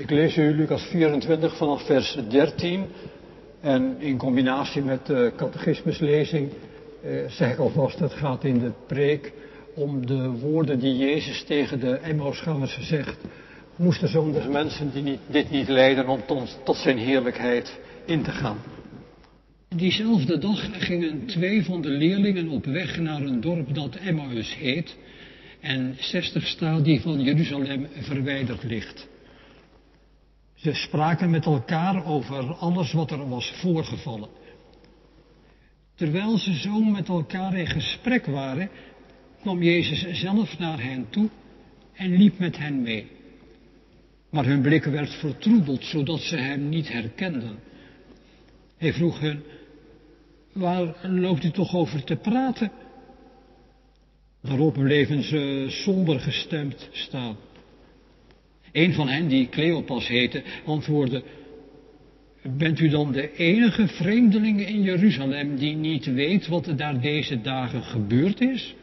Ik lees u Lucas 24 vanaf vers 13. En in combinatie met de catechismuslezing eh, zeg ik alvast, het gaat in de preek om de woorden die Jezus tegen de Emmausgangers zegt. Moesten zo'n mensen die niet, dit niet leiden om tot, tot zijn heerlijkheid in te gaan. Diezelfde dag gingen twee van de leerlingen op weg naar een dorp dat Emmaus heet en 60 stadie van Jeruzalem verwijderd ligt. Ze spraken met elkaar over alles wat er was voorgevallen. Terwijl ze zo met elkaar in gesprek waren, kwam Jezus zelf naar hen toe en liep met hen mee. Maar hun blik werd vertroebeld, zodat ze hem niet herkenden. Hij vroeg hen, waar loopt u toch over te praten? Daarop bleven ze somber gestemd staan. Een van hen, die Cleopas heette, antwoordde, Bent u dan de enige vreemdeling in Jeruzalem die niet weet wat er daar deze dagen gebeurd is?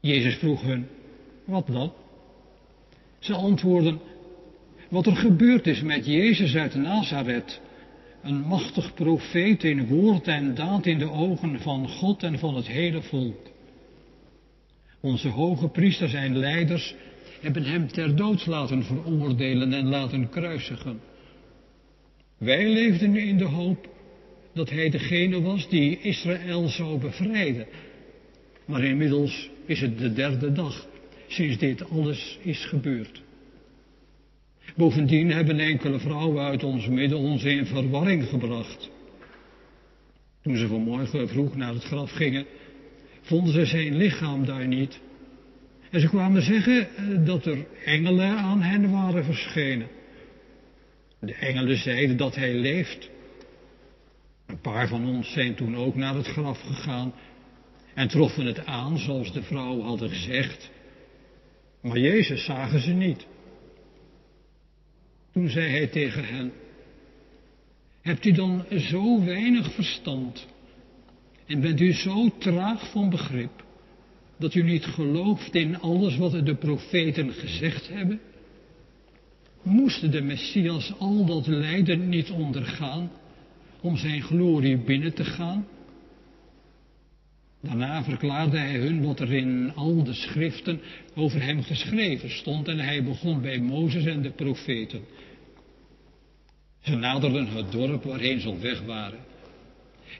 Jezus vroeg hun, wat dan? Ze antwoordden, wat er gebeurd is met Jezus uit Nazareth, een machtig profeet in woord en daad in de ogen van God en van het hele volk. Onze hoge priesters en leiders hebben hem ter dood laten veroordelen en laten kruisigen. Wij leefden in de hoop dat hij degene was die Israël zou bevrijden. Maar inmiddels is het de derde dag sinds dit alles is gebeurd. Bovendien hebben enkele vrouwen uit ons midden ons in verwarring gebracht. Toen ze vanmorgen vroeg naar het graf gingen, vonden ze zijn lichaam daar niet. En ze kwamen zeggen eh, dat er engelen aan hen waren verschenen. De engelen zeiden dat hij leeft. Een paar van ons zijn toen ook naar het graf gegaan en troffen het aan zoals de vrouw hadden gezegd. Maar Jezus zagen ze niet. Toen zei hij tegen hen, hebt u dan zo weinig verstand en bent u zo traag van begrip dat u niet gelooft in alles wat de profeten gezegd hebben? Moest de Messias al dat lijden niet ondergaan om zijn glorie binnen te gaan? Daarna verklaarde hij hun wat er in al de schriften over hem geschreven stond en hij begon bij Mozes en de profeten. Ze naderden het dorp waarheen ze op weg waren.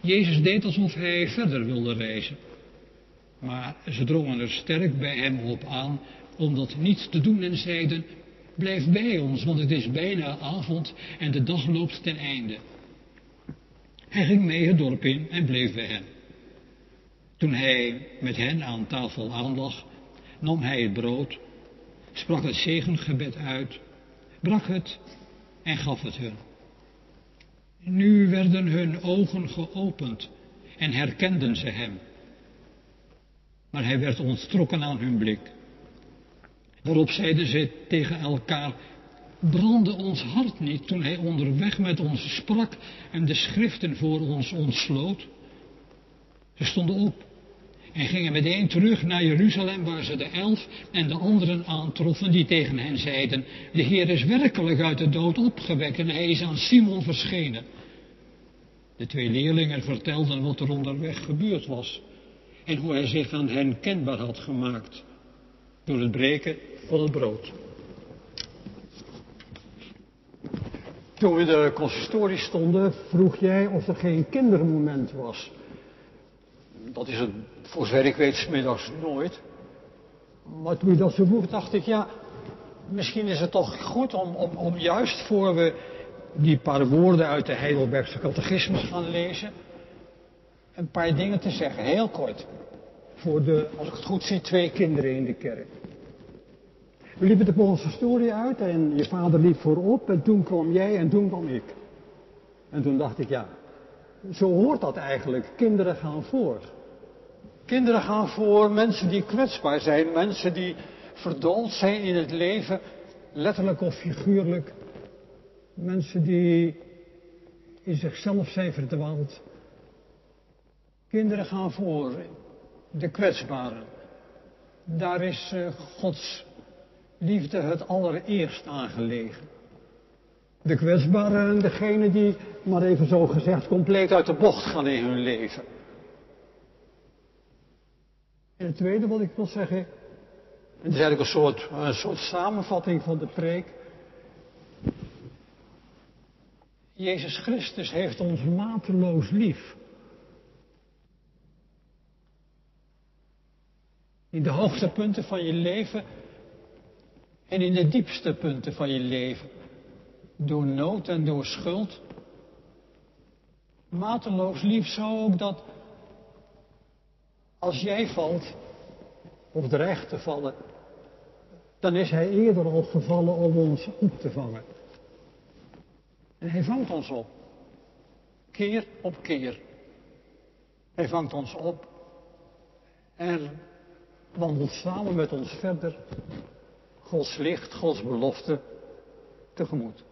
Jezus deed alsof hij verder wilde reizen. Maar ze drongen er sterk bij hem op aan om dat niet te doen en zeiden, blijf bij ons, want het is bijna avond en de dag loopt ten einde. Hij ging mee het dorp in en bleef bij hen. Toen hij met hen aan tafel aanlag, nam hij het brood, sprak het zegengebed uit, brak het en gaf het hun. Nu werden hun ogen geopend en herkenden ze hem. Maar hij werd onttrokken aan hun blik. Waarop zeiden ze tegen elkaar, brandde ons hart niet toen hij onderweg met ons sprak en de schriften voor ons ontsloot? Ze stonden op en gingen meteen terug naar Jeruzalem waar ze de elf en de anderen aantroffen die tegen hen zeiden, de Heer is werkelijk uit de dood opgewekt en hij is aan Simon verschenen. De twee leerlingen vertelden wat er onderweg gebeurd was en hoe hij zich aan hen kenbaar had gemaakt door het breken van het brood. Toen we in de consistorie stonden, vroeg jij of er geen kindermoment was. Dat is het, voor zover ik weet, smiddags nooit. Maar toen je dat zo vroeg, dacht ik, ja, misschien is het toch goed om, om, om juist voor we die paar woorden uit de Heidelbergse catechismus gaan lezen, een paar dingen te zeggen, heel kort. Voor de, als ik het goed zie, twee kinderen in de kerk. We liepen de consistorie uit en je vader liep voorop en toen kwam jij en toen kwam ik. En toen dacht ik, ja, zo hoort dat eigenlijk. Kinderen gaan voor. Kinderen gaan voor mensen die kwetsbaar zijn, mensen die verdoold zijn in het leven, letterlijk of figuurlijk. Mensen die in zichzelf zijn verdwaald. Kinderen gaan voor, de kwetsbaren. Daar is uh, Gods liefde het allereerst aangelegen. De kwetsbaren en degene die, maar even zo gezegd, compleet uit de bocht gaan in hun leven. En het tweede wat ik wil zeggen, en dat is eigenlijk een soort, een soort samenvatting van de preek. Jezus Christus heeft ons mateloos lief. In de hoogtepunten van je leven en in de diepste punten van je leven. Door nood en door schuld. Mateloos lief zo ook dat als jij valt, of dreigt te vallen, dan is hij eerder al gevallen om ons op te vangen. En hij vangt ons op. Keer op keer. Hij vangt ons op en wandelt samen met ons verder Gods licht, Gods belofte tegemoet.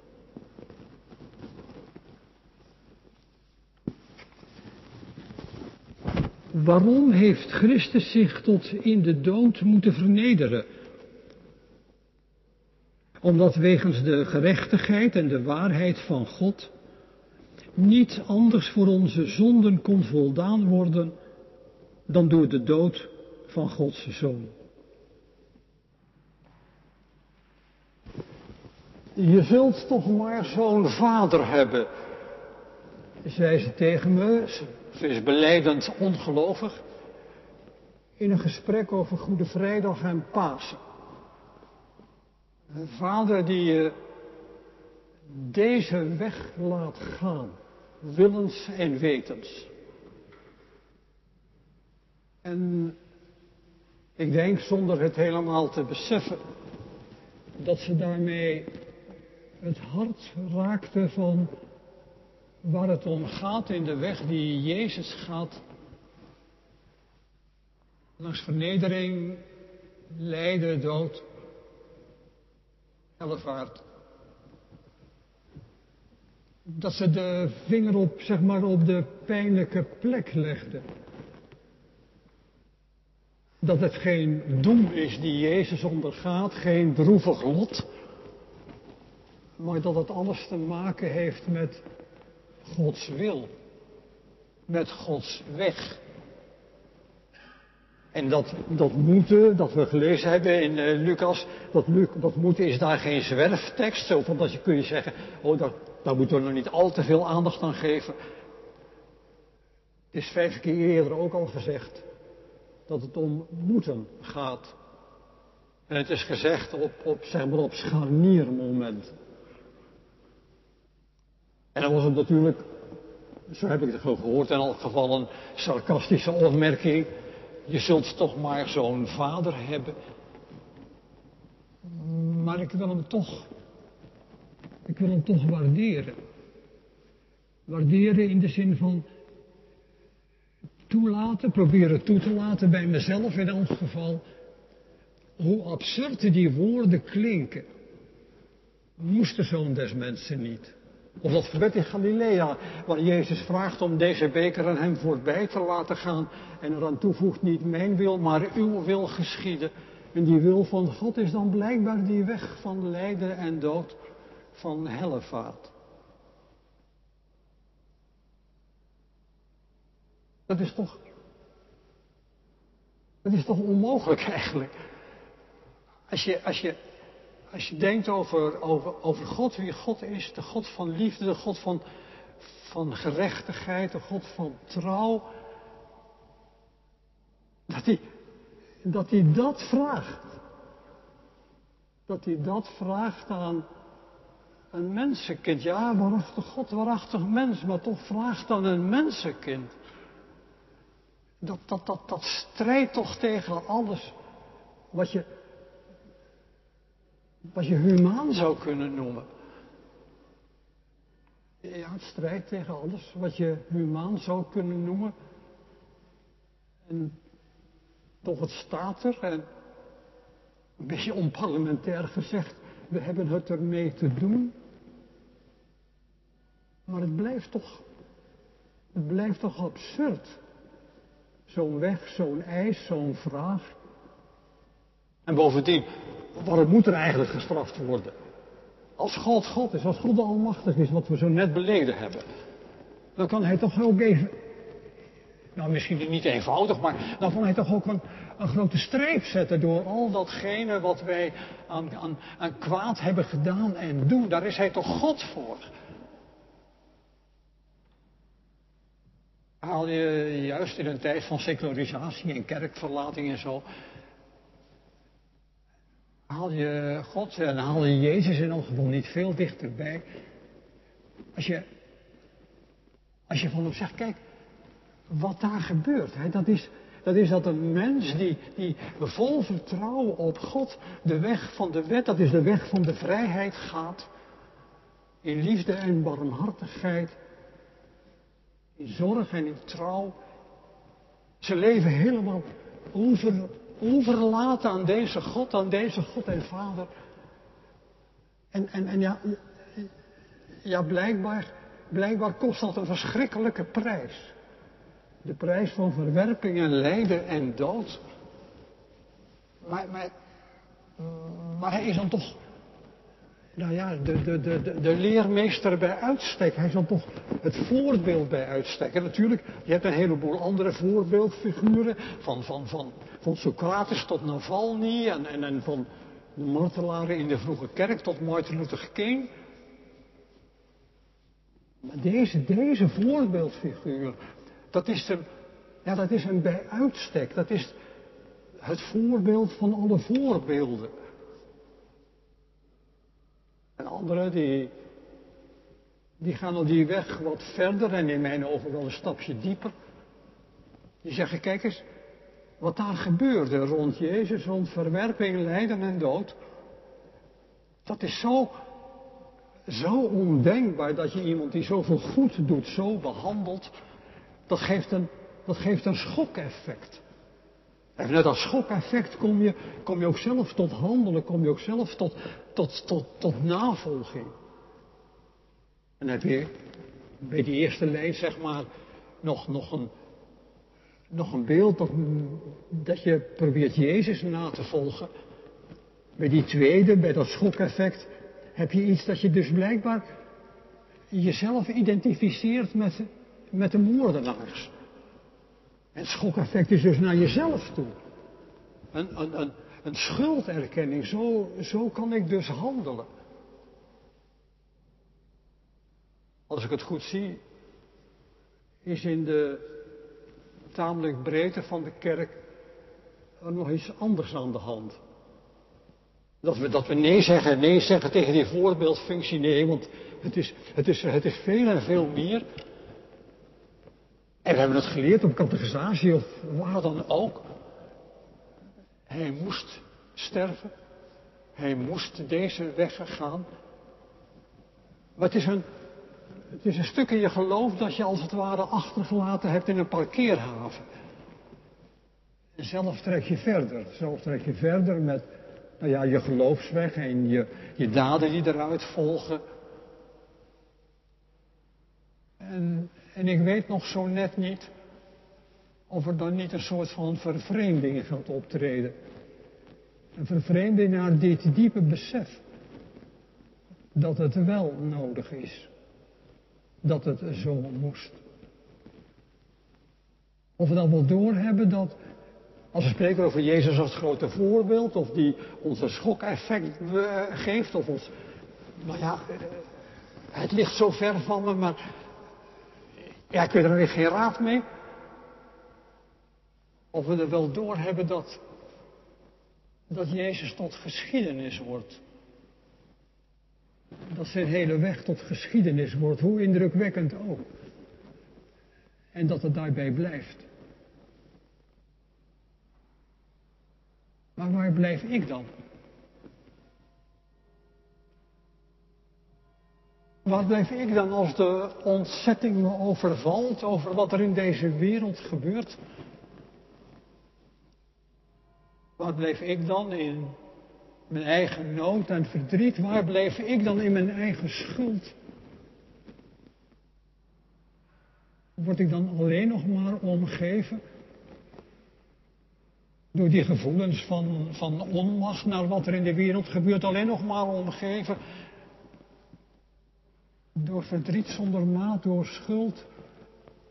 Waarom heeft Christus zich tot in de dood moeten vernederen? Omdat wegens de gerechtigheid en de waarheid van God niet anders voor onze zonden kon voldaan worden dan door de dood van Gods Zoon. Je zult toch maar zo'n vader hebben, zei ze tegen me. Ze is beleidend ongelovig. In een gesprek over Goede Vrijdag en Pasen. Een vader die je deze weg laat gaan, willens en wetens. En ik denk zonder het helemaal te beseffen dat ze daarmee het hart raakte van waar het om gaat in de weg die Jezus gaat. Langs vernedering, lijden, dood, hellevaart. Dat ze de vinger op, zeg maar, op de pijnlijke plek legde. Dat het geen doem is die Jezus ondergaat, geen droevig lot. Maar dat het alles te maken heeft met Gods wil. Met Gods weg. En dat, dat moeten, dat we gelezen hebben in uh, Lucas, dat, dat moeten is daar geen zwerftekst. Zo van dat je kun je zeggen, oh daar, daar moeten we nog niet al te veel aandacht aan geven. Het is vijf keer eerder ook al gezegd dat het om moeten gaat. En het is gezegd op, op, zeg maar op scharniermomenten. En dan was het natuurlijk, zo heb ik het gehoord in elk geval, een sarcastische opmerking. Je zult toch maar zo'n vader hebben. Maar ik wil hem toch, ik wil hem toch waarderen. Waarderen in de zin van toelaten, proberen toe te laten bij mezelf in elk geval. Hoe absurd die woorden klinken. Moest de zoon des mensen niet. Of dat gebed in Galilea, waar Jezus vraagt om deze beker aan hem voorbij te laten gaan en eraan toevoegt niet mijn wil, maar uw wil geschieden. En die wil van God is dan blijkbaar die weg van lijden en dood, van hellevaart. Dat is toch, dat is toch onmogelijk eigenlijk. Als je, als je als je denkt over, over, over God, wie God is, de God van liefde, de God van, van gerechtigheid, de God van trouw, dat hij, dat hij dat vraagt. Dat hij dat vraagt aan een mensenkind. Ja, waarachtig God, waarachtig mens, maar toch vraagt aan een mensenkind. Dat, dat, dat, dat strijdt toch tegen alles wat je wat je humaan zou kunnen noemen. Ja, het strijdt tegen alles wat je humaan zou kunnen noemen. En toch het staat er, en een beetje onparlementair gezegd, we hebben het ermee te doen. Maar het blijft toch, het blijft toch absurd. Zo'n weg, zo'n eis, zo'n vraag. En bovendien, waarom moet er eigenlijk gestraft worden? Als God God is, als God almachtig is, wat we zo net beleden hebben, dan kan hij toch ook even, nou misschien niet eenvoudig, maar dan kan hij toch ook een, een grote streep zetten door al datgene wat wij aan, aan, aan kwaad hebben gedaan en doen. Daar is hij toch God voor. Haal je juist in een tijd van secularisatie en kerkverlating en zo, haal je God en haal je Jezus in elk geval niet veel dichterbij. Als je, als je van hem zegt, kijk, wat daar gebeurt, hè, dat, is, dat is dat een mens die, die vol vertrouwen op God de weg van de wet, dat is de weg van de vrijheid gaat, in liefde en barmhartigheid, zorg en in trouw, zijn leven helemaal over, overlaten aan deze God, aan deze God en Vader. En, en, en ja, ja blijkbaar, blijkbaar kost dat een verschrikkelijke prijs. De prijs van verwerping en lijden en dood. Maar, maar, maar hij is dan toch, nou ja, de, de, de, de, leermeester bij uitstek. Hij is dan toch het voorbeeld bij uitstek. En natuurlijk, je hebt een heleboel andere voorbeeldfiguren. Van, van, van, van Socrates tot Navalny en, en, en van de martelaren in de vroege kerk tot Martin Luther King. Maar deze, deze voorbeeldfiguur, dat is hem, ja, dat is hem bij uitstek. Dat is het voorbeeld van alle voorbeelden. En anderen die, die gaan al die weg wat verder en in mijn ogen wel een stapje dieper. Die zeggen, kijk eens, wat daar gebeurde rond Jezus, rond verwerping, lijden en dood. Dat is zo, zo ondenkbaar dat je iemand die zoveel goed doet, zo behandelt. Dat geeft een, dat geeft een schokeffect. En net als schokeffect kom je, kom je ook zelf tot handelen, kom je ook zelf tot, tot, tot, tot navolging. En heb je bij die eerste lijn, zeg maar, nog, nog, een, nog een beeld dat, je probeert Jezus na te volgen. Bij die tweede, bij dat schokeffect, heb je iets dat je dus blijkbaar jezelf identificeert met, met de moordenaars. En schokeffect is dus naar jezelf toe. Een, een, een, een schulderkenning, zo, zo kan ik dus handelen. Als ik het goed zie, is in de tamelijk breedte van de kerk er nog iets anders aan de hand. Dat we, dat we nee zeggen, nee zeggen tegen die voorbeeldfunctie, nee, want het is, het is, het is veel en veel meer. En we hebben het geleerd op catechisatie of waar dan ook. Hij moest sterven. Hij moest deze weg gaan. Maar het is, een, het is een stuk in je geloof dat je als het ware achtergelaten hebt in een parkeerhaven. En zelf trek je verder. Zelf trek je verder met nou ja, je geloofsweg en je, je daden die eruit volgen. En, en ik weet nog zo net niet of er dan niet een soort van vervreemding gaat optreden. Een vervreemding naar dit diepe besef dat het wel nodig is. Dat het zo moest. Of we dan wel doorhebben dat, als we spreken over Jezus als grote voorbeeld, of die ons een schokeffect geeft, of ons, nou ja, het ligt zo ver van me, maar ja, ik weet er weer geen raad mee. Of we er wel door hebben dat, dat Jezus tot geschiedenis wordt. Dat zijn hele weg tot geschiedenis wordt, hoe indrukwekkend ook. En dat het daarbij blijft. Maar waar blijf ik dan? Waar blijf ik dan als de ontzetting me overvalt over wat er in deze wereld gebeurt? Waar bleef ik dan in mijn eigen nood en verdriet? Waar bleef ik dan in mijn eigen schuld? Word ik dan alleen nog maar omgeven door die gevoelens van, van onmacht naar wat er in de wereld gebeurt, alleen nog maar omgeven door verdriet zonder maat, door schuld,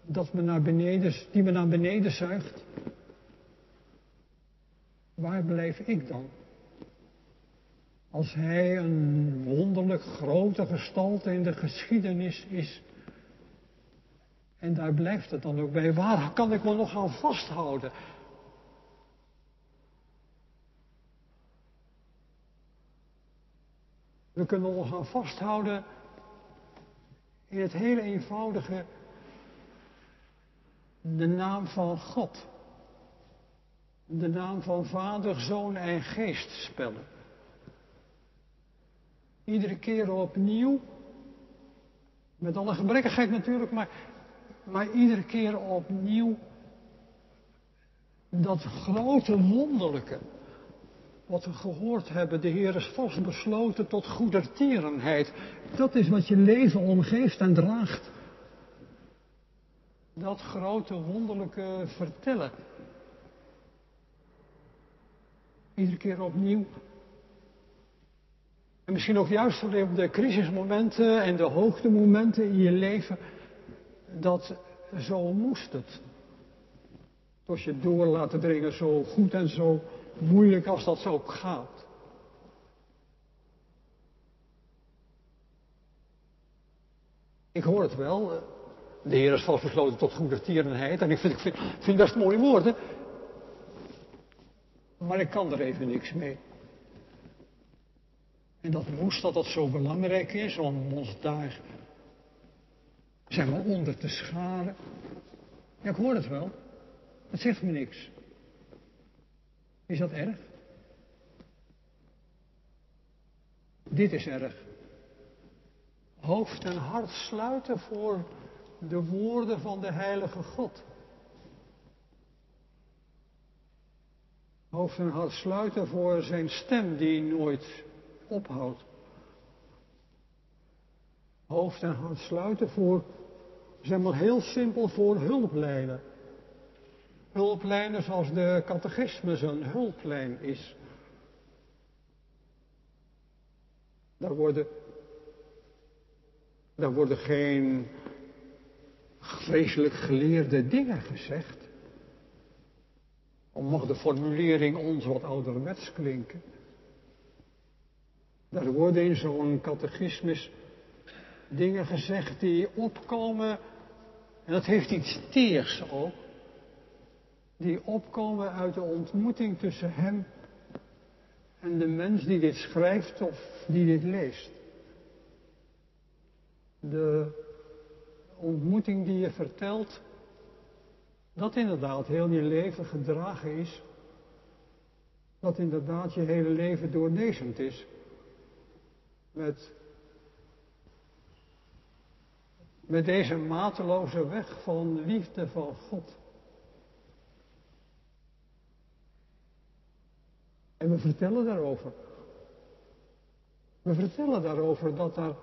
dat me naar beneden, die me naar beneden zuigt. Waar blijf ik dan? Als hij een wonderlijk grote gestalte in de geschiedenis is. En daar blijft het dan ook bij. Waar kan ik me nog aan vasthouden? We kunnen ons gaan vasthouden in het hele eenvoudige, de naam van God. De naam van Vader, Zoon en Geest spellen. Iedere keer opnieuw, met alle gebrekkigheid natuurlijk, maar, maar iedere keer opnieuw dat grote wonderlijke wat we gehoord hebben, de Heer is vastbesloten tot goedertierenheid. Dat is wat je leven omgeeft en draagt. Dat grote wonderlijke vertellen. Iedere keer opnieuw. En misschien ook juist op de crisismomenten en de hoogtemomenten in je leven. Dat zo moest het. Tot je door laten dringen zo goed en zo moeilijk als dat zo gaat. Ik hoor het wel. De Heer is vastbesloten tot goedertierenheid. En ik vind, ik vind, vind best mooie woorden. Maar ik kan er even niks mee. En dat moest dat dat zo belangrijk is om ons daar, zeg maar, onder te scharen. Ja, ik hoor het wel. Het zegt me niks. Is dat erg? Dit is erg. Hoofd en hart sluiten voor de woorden van de Heilige God. Hoofd en hart sluiten voor zijn stem die nooit ophoudt. Hoofd en hart sluiten voor, zeg maar heel simpel, voor hulplijnen hulplijnen zoals de catechismus een hulplijn is. Daar worden, daar worden geen vreselijk geleerde dingen gezegd. Om mag de formulering ons wat ouderwets klinken. Daar worden in zo'n catechismus dingen gezegd die opkomen, en dat heeft iets teers ook, die opkomen uit de ontmoeting tussen hem en de mens die dit schrijft of die dit leest. De ontmoeting die je vertelt, dat inderdaad heel je leven gedragen is, dat inderdaad je hele leven doorlezend is met, met deze mateloze weg van liefde van God. En we vertellen daarover. We vertellen daarover dat er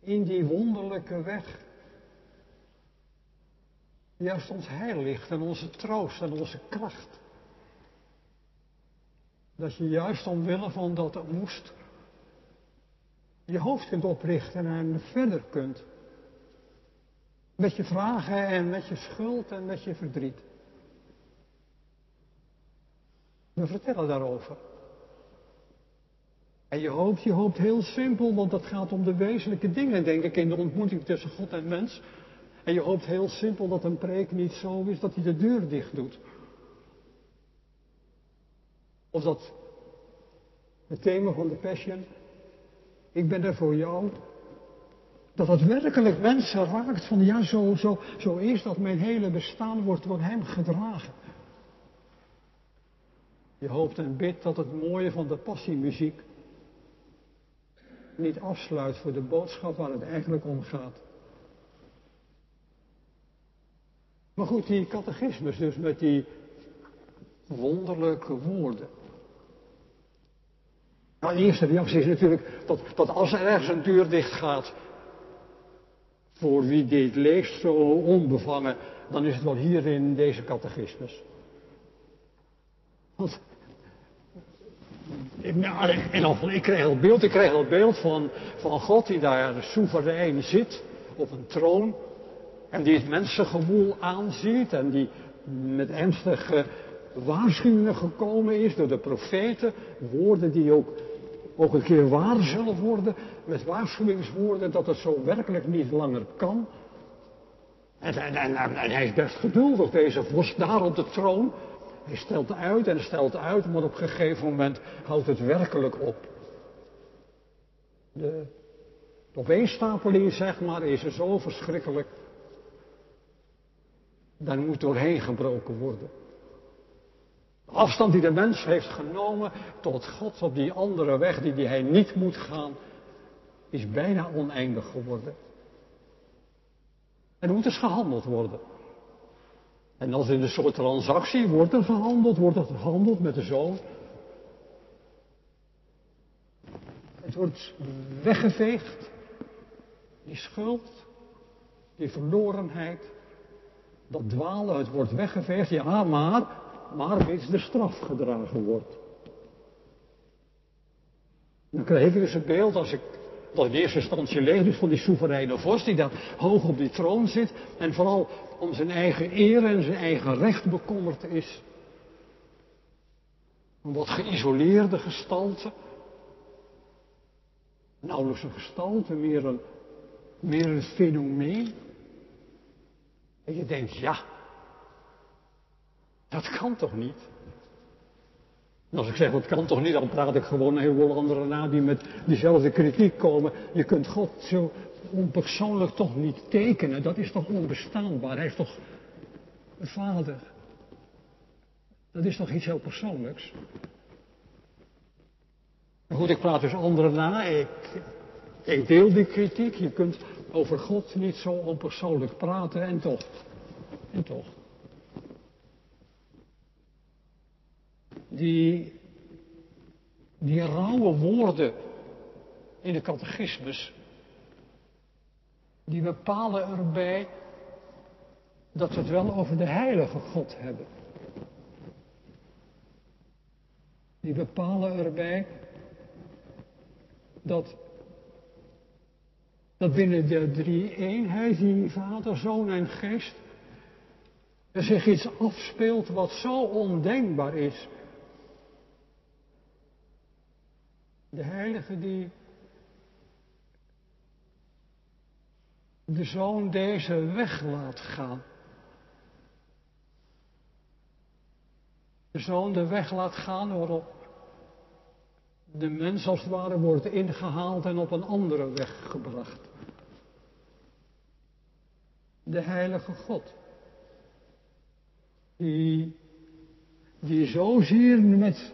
in die wonderlijke weg juist ons heil ligt en onze troost en onze kracht. Dat je juist omwille van dat het moest je hoofd kunt oprichten en verder kunt. Met je vragen en met je schuld en met je verdriet. We vertellen daarover. En je hoopt, je hoopt heel simpel, want dat gaat om de wezenlijke dingen, denk ik, in de ontmoeting tussen God en mens. En je hoopt heel simpel dat een preek niet zo is dat hij de deur dicht doet. Of dat het thema van de Passion, ik ben er voor jou, dat het werkelijk mensen raakt van ja, zo, zo, zo is dat mijn hele bestaan wordt door hem gedragen. Je hoopt en bidt dat het mooie van de passiemuziek niet afsluit voor de boodschap waar het eigenlijk om gaat. Maar goed, die catechismus dus met die wonderlijke woorden. Nou, de eerste reactie is natuurlijk dat, als er ergens een deur dicht gaat, voor wie dit leest zo onbevangen, dan is het wel hier in deze catechismus. Want ik, en ik kreeg het beeld, ik kreeg het beeld van, van God die daar soeverein zit op een troon. En die het mensengewoel aanziet en die met ernstige waarschuwingen gekomen is door de profeten. Woorden die ook, ook een keer waar zullen worden. Met waarschuwingswoorden dat het zo werkelijk niet langer kan. En, en, hij is best geduldig, deze vorst daar op de troon. Hij stelt uit en stelt uit, maar op een gegeven moment houdt het werkelijk op. De opeenstapeling, zeg maar, is er zo verschrikkelijk. Daar moet doorheen gebroken worden. De afstand die de mens heeft genomen tot God op die andere weg die hij niet moet gaan, is bijna oneindig geworden. En er moet dus gehandeld worden. En als in een soort transactie wordt er gehandeld, wordt er gehandeld met de zoon. Het wordt weggeveegd, die schuld, die verlorenheid, dat dwalen, het wordt weggeveegd, ja, maar, maar mits de straf gedragen wordt. Dan krijg ik dus een beeld als ik dat in eerste instantie leeg is van die soevereine vorst die daar hoog op die troon zit en vooral om zijn eigen eer en zijn eigen recht bekommerd is. Een wat geïsoleerde gestalte. Nauwelijks een gestalte, meer een, meer een fenomeen. En je denkt, ja, dat kan toch niet? Als ik zeg, dat kan toch niet, dan praat ik gewoon een heleboel anderen na die met diezelfde kritiek komen. Je kunt God zo onpersoonlijk toch niet tekenen. Dat is toch onbestaanbaar. Hij is toch een vader. Dat is toch iets heel persoonlijks. Maar goed, ik praat dus anderen na. Ik deel die kritiek. Je kunt over God niet zo onpersoonlijk praten en toch. En toch. Die, die rauwe woorden in de catechismus, die bepalen erbij dat we het wel over de heilige God hebben. Die bepalen erbij dat, dat binnen de drie eenheid, die Vader, Zoon en Geest, er zich iets afspeelt wat zo ondenkbaar is. De heilige die de zoon deze weg laat gaan. De zoon de weg laat gaan waarop de mens als het ware wordt ingehaald en op een andere weg gebracht. De heilige God. Die, die zozeer met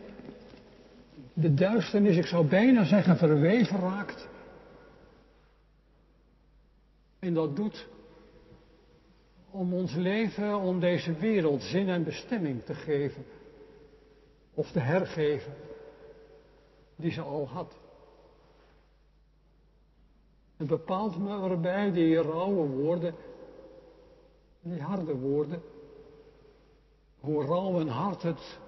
de duisternis, ik zou bijna zeggen, verweven raakt. En dat doet om ons leven, om deze wereld zin en bestemming te geven. Of te hergeven, die ze al had. Het bepaalt me erbij die rauwe woorden, die harde woorden, hoe rauw en hard het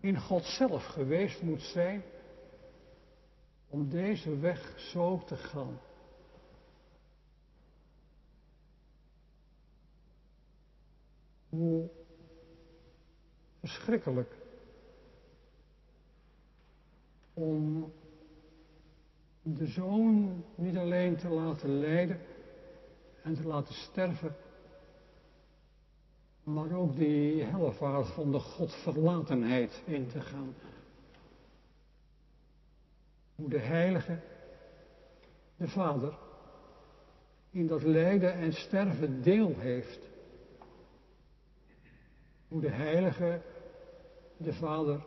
in God zelf geweest moet zijn om deze weg zo te gaan. Hoe verschrikkelijk om de zoon niet alleen te laten lijden en te laten sterven, maar ook die hellevaart van de godverlatenheid in te gaan. Hoe de Heilige, de Vader, in dat lijden en sterven deel heeft. Hoe de Heilige, de Vader,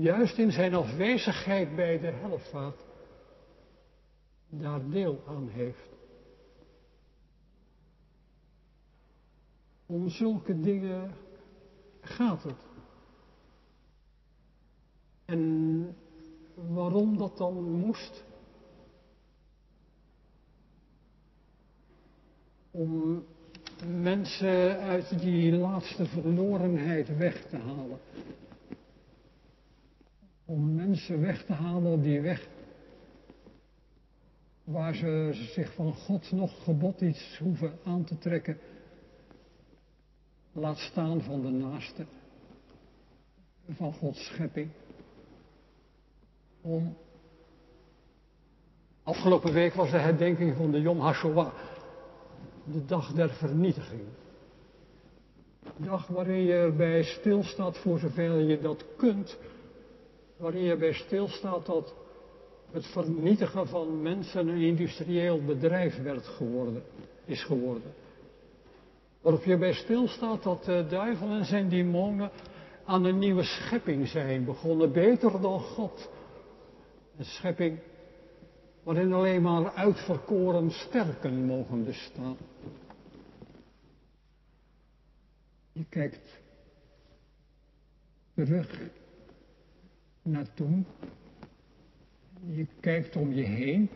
juist in zijn afwezigheid bij de hellevaart daar deel aan heeft. Om zulke dingen gaat het. En waarom dat dan moest? Om mensen uit die laatste verlorenheid weg te halen. Om mensen weg te halen die weg waar ze zich van God nog gebod iets hoeven aan te trekken. Laat staan van de naaste, van Gods schepping. Om. Afgelopen week was de herdenking van de Yom HaShoah, de dag der vernietiging. De dag waarin je erbij stilstaat voor zover je dat kunt, waarin je bij stilstaat dat het vernietigen van mensen een industrieel bedrijf werd geworden, is geworden. Waarop je bij stilstaat dat de duivel en zijn demonen aan een nieuwe schepping zijn begonnen, beter dan God. Een schepping waarin alleen maar uitverkoren sterken mogen bestaan. Je kijkt terug naar toen. Je kijkt om je heen.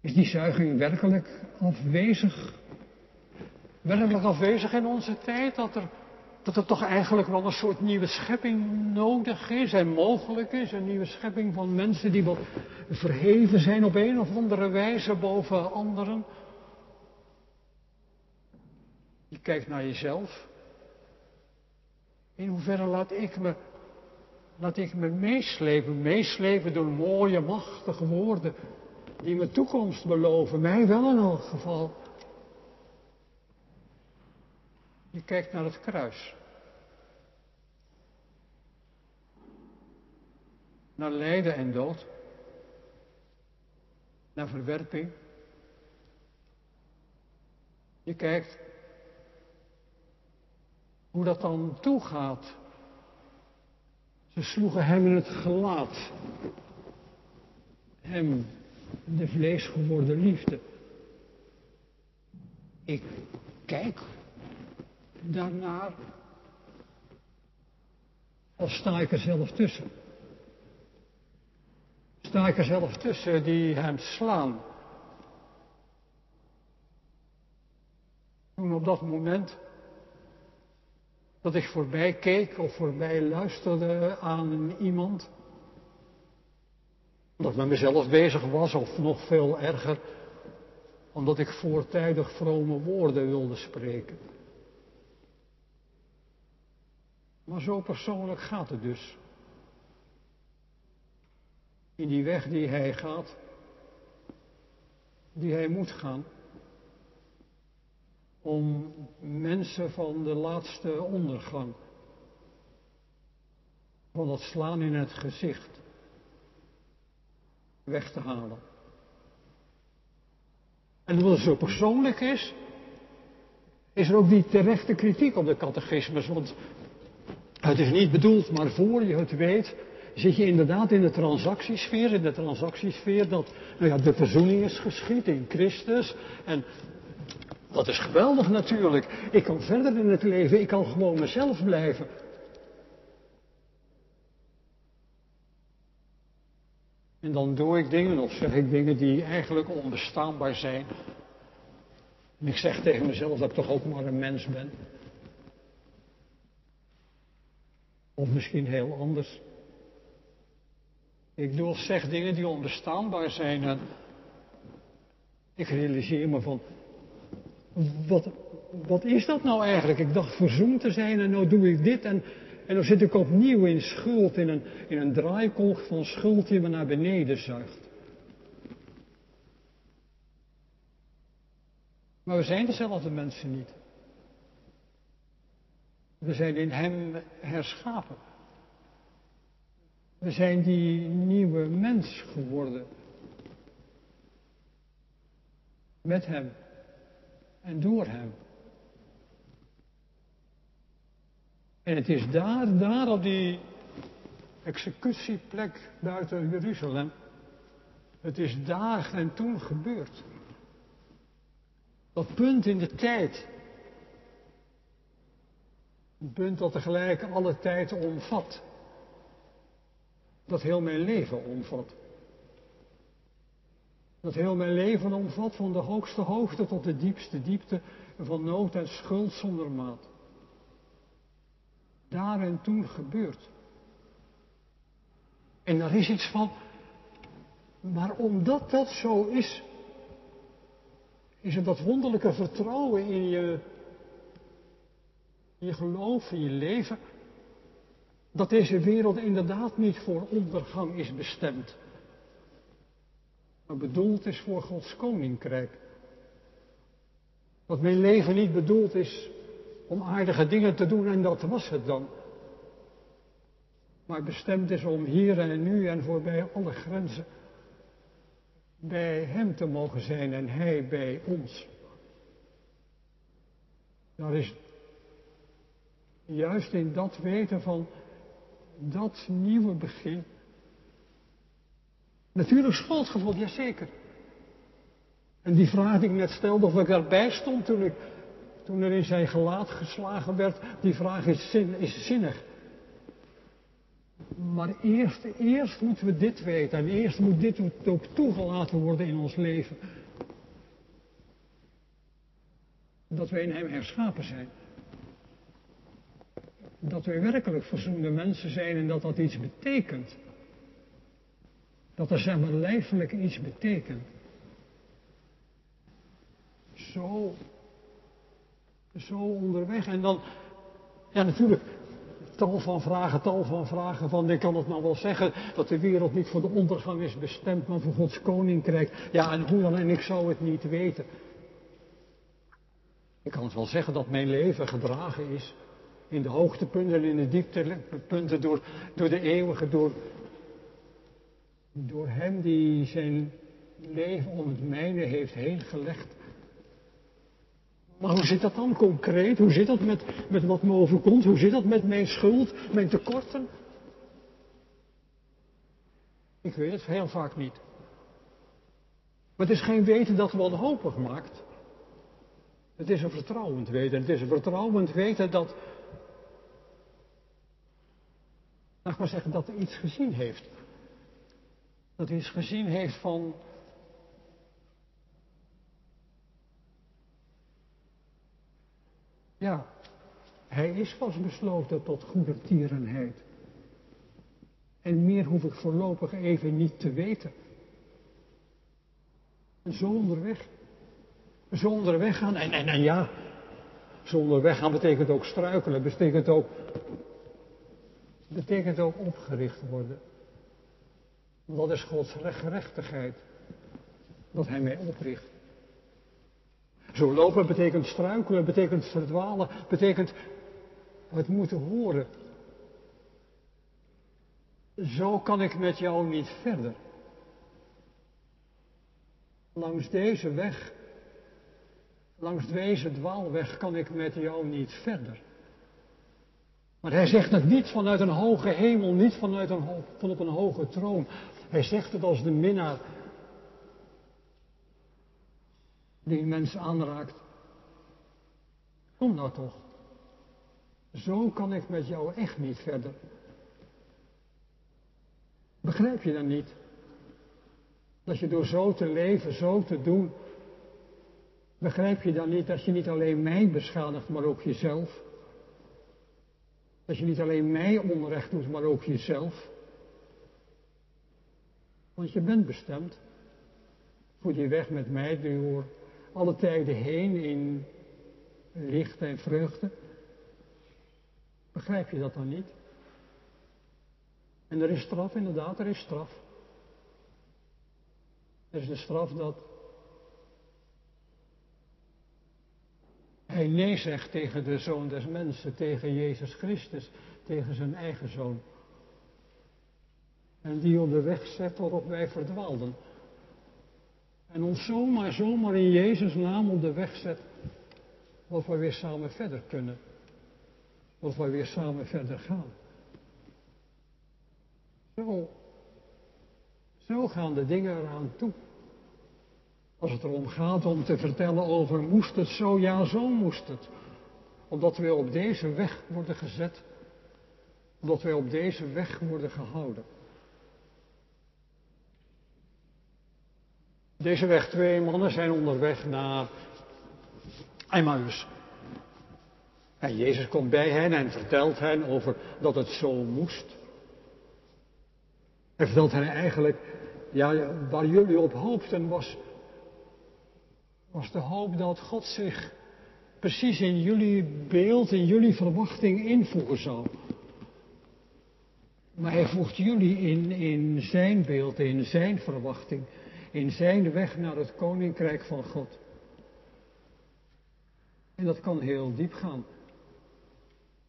Is die zuiging werkelijk afwezig? Werkelijk afwezig in onze tijd? Dat er, dat er toch eigenlijk wel een soort nieuwe schepping nodig is en mogelijk is? Een nieuwe schepping van mensen die wat verheven zijn op een of andere wijze boven anderen? Je kijkt naar jezelf. In hoeverre laat ik me Laat ik me meeslepen, meeslepen door mooie, machtige woorden die me toekomst beloven. Mij wel in elk geval. Je kijkt naar het kruis. Naar lijden en dood. Naar verwerping. Je kijkt hoe dat dan toegaat ze sloegen hem in het gelaat. Hem, de vlees geworden liefde. Ik kijk daarnaar. Of sta ik er zelf tussen? Sta ik er zelf tussen die hem slaan? Toen op dat moment dat ik voorbij keek of voorbij luisterde aan iemand. Dat ik met mezelf bezig was of nog veel erger, omdat ik voortijdig vrome woorden wilde spreken. Maar zo persoonlijk gaat het dus. In die weg die hij gaat, die hij moet gaan om mensen van de laatste ondergang, van dat slaan in het gezicht, weg te halen. En omdat het zo persoonlijk is, is er ook die terechte kritiek op de catechismus. Want het is niet bedoeld, maar voor je het weet, zit je inderdaad in de transactiesfeer, in de transactiesfeer dat nou ja, de verzoening is geschied in Christus. En dat is geweldig natuurlijk. Ik kan verder in het leven, ik kan gewoon mezelf blijven. En dan doe ik dingen of zeg ik dingen die eigenlijk onbestaanbaar zijn. En ik zeg tegen mezelf dat ik toch ook maar een mens ben. Of misschien heel anders. Ik doe of zeg dingen die onbestaanbaar zijn en ik realiseer me van, wat, wat is dat nou eigenlijk? Ik dacht verzoend te zijn en nou doe ik dit en, en dan zit ik opnieuw in schuld, in een, in een draaikolk van schuld die me naar beneden zuigt. Maar we zijn dezelfde mensen niet. We zijn in Hem herschapen. We zijn die nieuwe mens geworden. Met Hem en door hem. En het is daar, daar op die executieplek buiten Jeruzalem. Het is daar en toen gebeurd. Dat punt in de tijd. Een punt dat tegelijk alle tijd omvat. Dat heel mijn leven omvat. Dat heel mijn leven omvat van de hoogste hoogte tot de diepste diepte van nood en schuld zonder maat. Daar en toen gebeurt. En er is iets van, maar omdat dat zo is, is er dat wonderlijke vertrouwen in je, in je geloof, in je leven, dat deze wereld inderdaad niet voor ondergang is bestemd, bedoeld is voor Gods koninkrijk. Dat mijn leven niet bedoeld is om aardige dingen te doen en dat was het dan. Maar bestemd is om hier en nu en voorbij alle grenzen bij Hem te mogen zijn en Hij bij ons. Daar is juist in dat weten van dat nieuwe begin. Natuurlijk schuldgevoel, jazeker. En die vraag die ik net stelde of ik erbij stond toen, ik, toen er in zijn gelaat geslagen werd, die vraag is, zin, is zinnig. Maar eerst, eerst moeten we dit weten en eerst moet dit ook toegelaten worden in ons leven. Dat we in Hem herschapen zijn. Dat we werkelijk verzoende mensen zijn en dat dat iets betekent. Dat er zeg maar lijfelijk iets betekent. Zo, zo onderweg. En dan, ja natuurlijk, tal van vragen, tal van vragen van, ik kan het nou wel zeggen, dat de wereld niet voor de ondergang is bestemd, maar voor Gods koninkrijk. Ja, en hoe dan, en ik zou het niet weten. Ik kan het wel zeggen dat mijn leven gedragen is in de hoogtepunten en in de dieptepunten door, door de eeuwige, door, door hem die zijn leven om het mijne heeft heen gelegd. Maar hoe zit dat dan concreet? Hoe zit dat met, met wat me overkomt? Hoe zit dat met mijn schuld, mijn tekorten? Ik weet het heel vaak niet. Maar het is geen weten dat wanhopig maakt. Het is een vertrouwend weten. Het is een vertrouwend weten dat. Laat maar zeggen dat hij iets gezien heeft. Dat hij gezien heeft van Ja, hij is vastbesloten tot goede tierenheid. En meer hoef ik voorlopig even niet te weten. Zo onderweg. Zo gaan. En, en, en ja, zo onderweg gaan betekent ook struikelen. Betekent ook, betekent ook opgericht worden. Dat is Gods gerechtigheid. Dat hij mij opricht. Zo lopen betekent struikelen, betekent verdwalen, betekent het moeten horen. Zo kan ik met jou niet verder. Langs deze weg, langs deze dwaalweg kan ik met jou niet verder. Maar hij zegt het niet vanuit een hoge hemel, niet vanuit een, van op een hoge troon. Hij zegt het als de minnaar die mensen aanraakt. Kom nou toch. Zo kan ik met jou echt niet verder. Begrijp je dan niet? Dat je door zo te leven, zo te doen, begrijp je dan niet dat je niet alleen mij beschadigt, maar ook jezelf? Dat je niet alleen mij onrecht doet, maar ook jezelf? Want je bent bestemd voor die weg met mij door alle tijden heen in licht en vreugde. Begrijp je dat dan niet? En er is straf, inderdaad, er is straf. Er is de straf dat hij nee zegt tegen de zoon des mensen, tegen Jezus Christus, tegen zijn eigen zoon. En die op de weg zet waarop wij verdwaalden. En ons zomaar, zomaar in Jezus' naam op de weg zet. Wat we weer samen verder kunnen. Wat we weer samen verder gaan. Zo, zo gaan de dingen eraan toe. Als het erom gaat om te vertellen over moest het zo, ja zo moest het. Omdat we op deze weg worden gezet. Omdat we op deze weg worden gehouden. Deze weg twee mannen zijn onderweg naar Emmaus. En Jezus komt bij hen en vertelt hen over dat het zo moest. Hij vertelt hen eigenlijk, ja, waar jullie op hoopten was, was de hoop dat God zich precies in jullie beeld, in jullie verwachting invoegen zou. Maar hij voegt jullie in, in zijn beeld, in zijn verwachting, in zijn weg naar het koninkrijk van God. En dat kan heel diep gaan.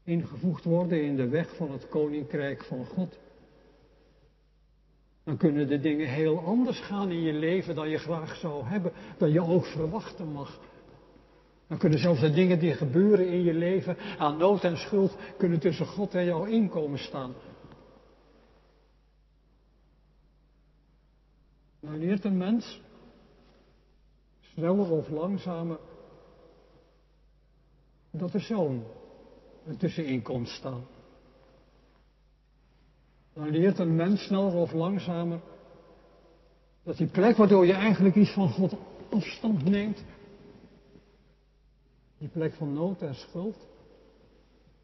Ingevoegd worden in de weg van het koninkrijk van God. Dan kunnen de dingen heel anders gaan in je leven dan je graag zou hebben, dan je ook verwachten mag. Dan kunnen zelfs de dingen die gebeuren in je leven aan nood en schuld kunnen tussen God en jouw inkomen staan. Dan leert een mens sneller of langzamer dat er tussenin komt staan. Dan leert een mens sneller of langzamer dat die plek waardoor je eigenlijk iets van God afstand neemt, die plek van nood en schuld,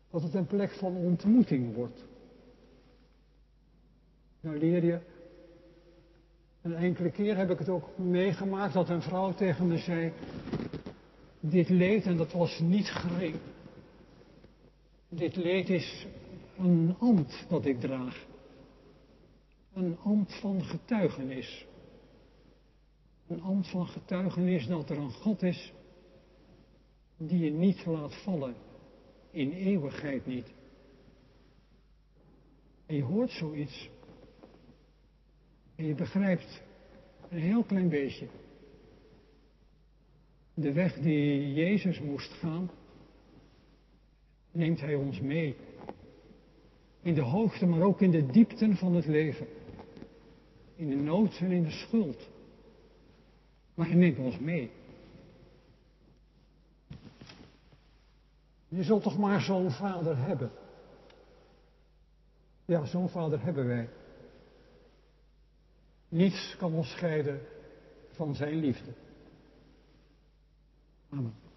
dat het een plek van ontmoeting wordt. Dan leer je, een enkele keer heb ik het ook meegemaakt dat een vrouw tegen me zei, dit leed, en dat was niet gering, dit leed is een ambt dat ik draag. Een ambt van getuigenis. Een ambt van getuigenis dat er een God is die je niet laat vallen. In eeuwigheid niet. En je hoort zoiets. En je begrijpt een heel klein beetje. De weg die Jezus moest gaan, neemt Hij ons mee. In de hoogte, maar ook in de diepten van het leven. In de nood en in de schuld. Maar Hij neemt ons mee. Je zult toch maar zo'n vader hebben. Ja, zo'n vader hebben wij. Niets kan ons scheiden van zijn liefde. Amen.